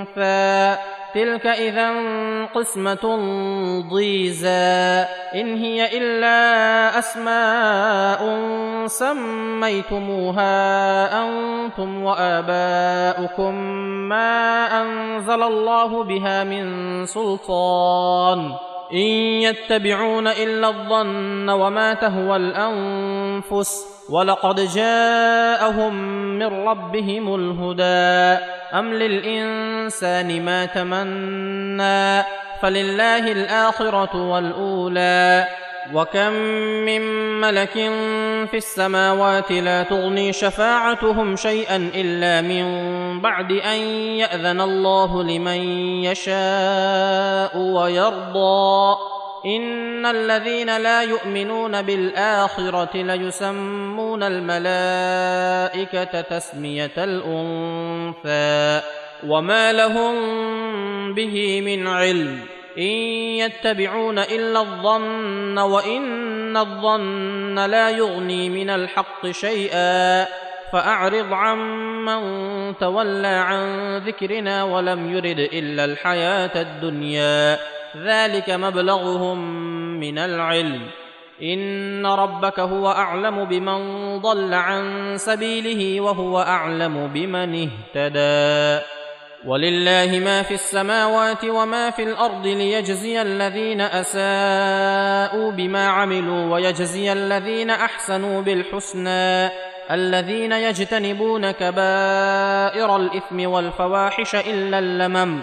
الانثى تلك اذا قسمه ضيزى ان هي الا اسماء سميتموها أنتم واباؤكم ما انزل الله بها من سلطان ان يتبعون الا الظن وما تهوى الانفس ولقد جاءهم من ربهم الهدى. أم للإنسان ما تمنى فلله الآخرة والأولى. وكم من ملك في السماوات لا تغني شفاعتهم شيئا إلا من بعد أن يأذن الله لمن يشاء ويرضى. ان الذين لا يؤمنون بالاخره ليسمون الملائكه تسميه الانثى وما لهم به من علم ان يتبعون الا الظن وان الظن لا يغني من الحق شيئا فاعرض عمن تولى عن ذكرنا ولم يرد الا الحياة الدنيا ذلك مبلغهم من العلم. إن ربك هو أعلم بمن ضل عن سبيله وهو أعلم بمن اهتدى. ولله ما في السماوات وما في الأرض ليجزي الذين أساءوا بما عملوا ويجزي الذين أحسنوا بالحسنى. الذين يجتنبون كبائر الإثم والفواحش إلا اللمم.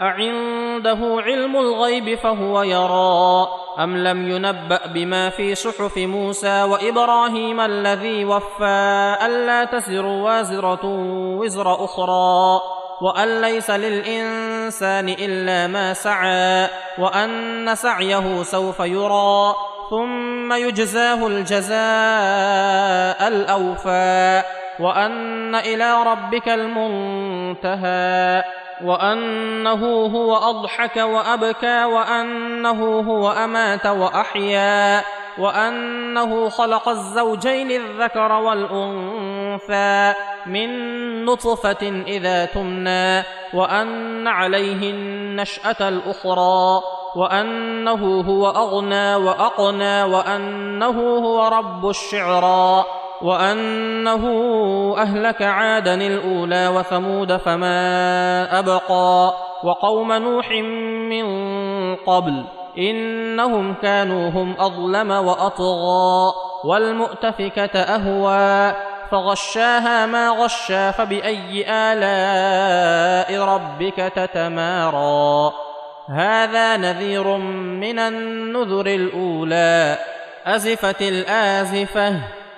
أعنده علم الغيب فهو يرى أم لم ينبأ بما في صحف موسى وإبراهيم الذي وفى ألا تزر وازرة وزر أخرى وأن ليس للإنسان إلا ما سعى وأن سعيه سوف يرى ثم يجزاه الجزاء الأوفى وأن إلى ربك المنتهى وأنه هو أضحك وأبكى وأنه هو أمات وأحيا وأنه خلق الزوجين الذكر والأنثى من نطفة إذا تمنى وأن عليه النشأة الأخرى وأنه هو أغنى وأقنى وأنه هو رب الشعرى وأنه أهلك عادا الأولى وثمود فما أبقى وقوم نوح من قبل إنهم كانوا هم أظلم وأطغى والمؤتفكة أهوى فغشاها ما غشى فبأي آلاء ربك تتمارى هذا نذير من النذر الأولى أزفت الآزفة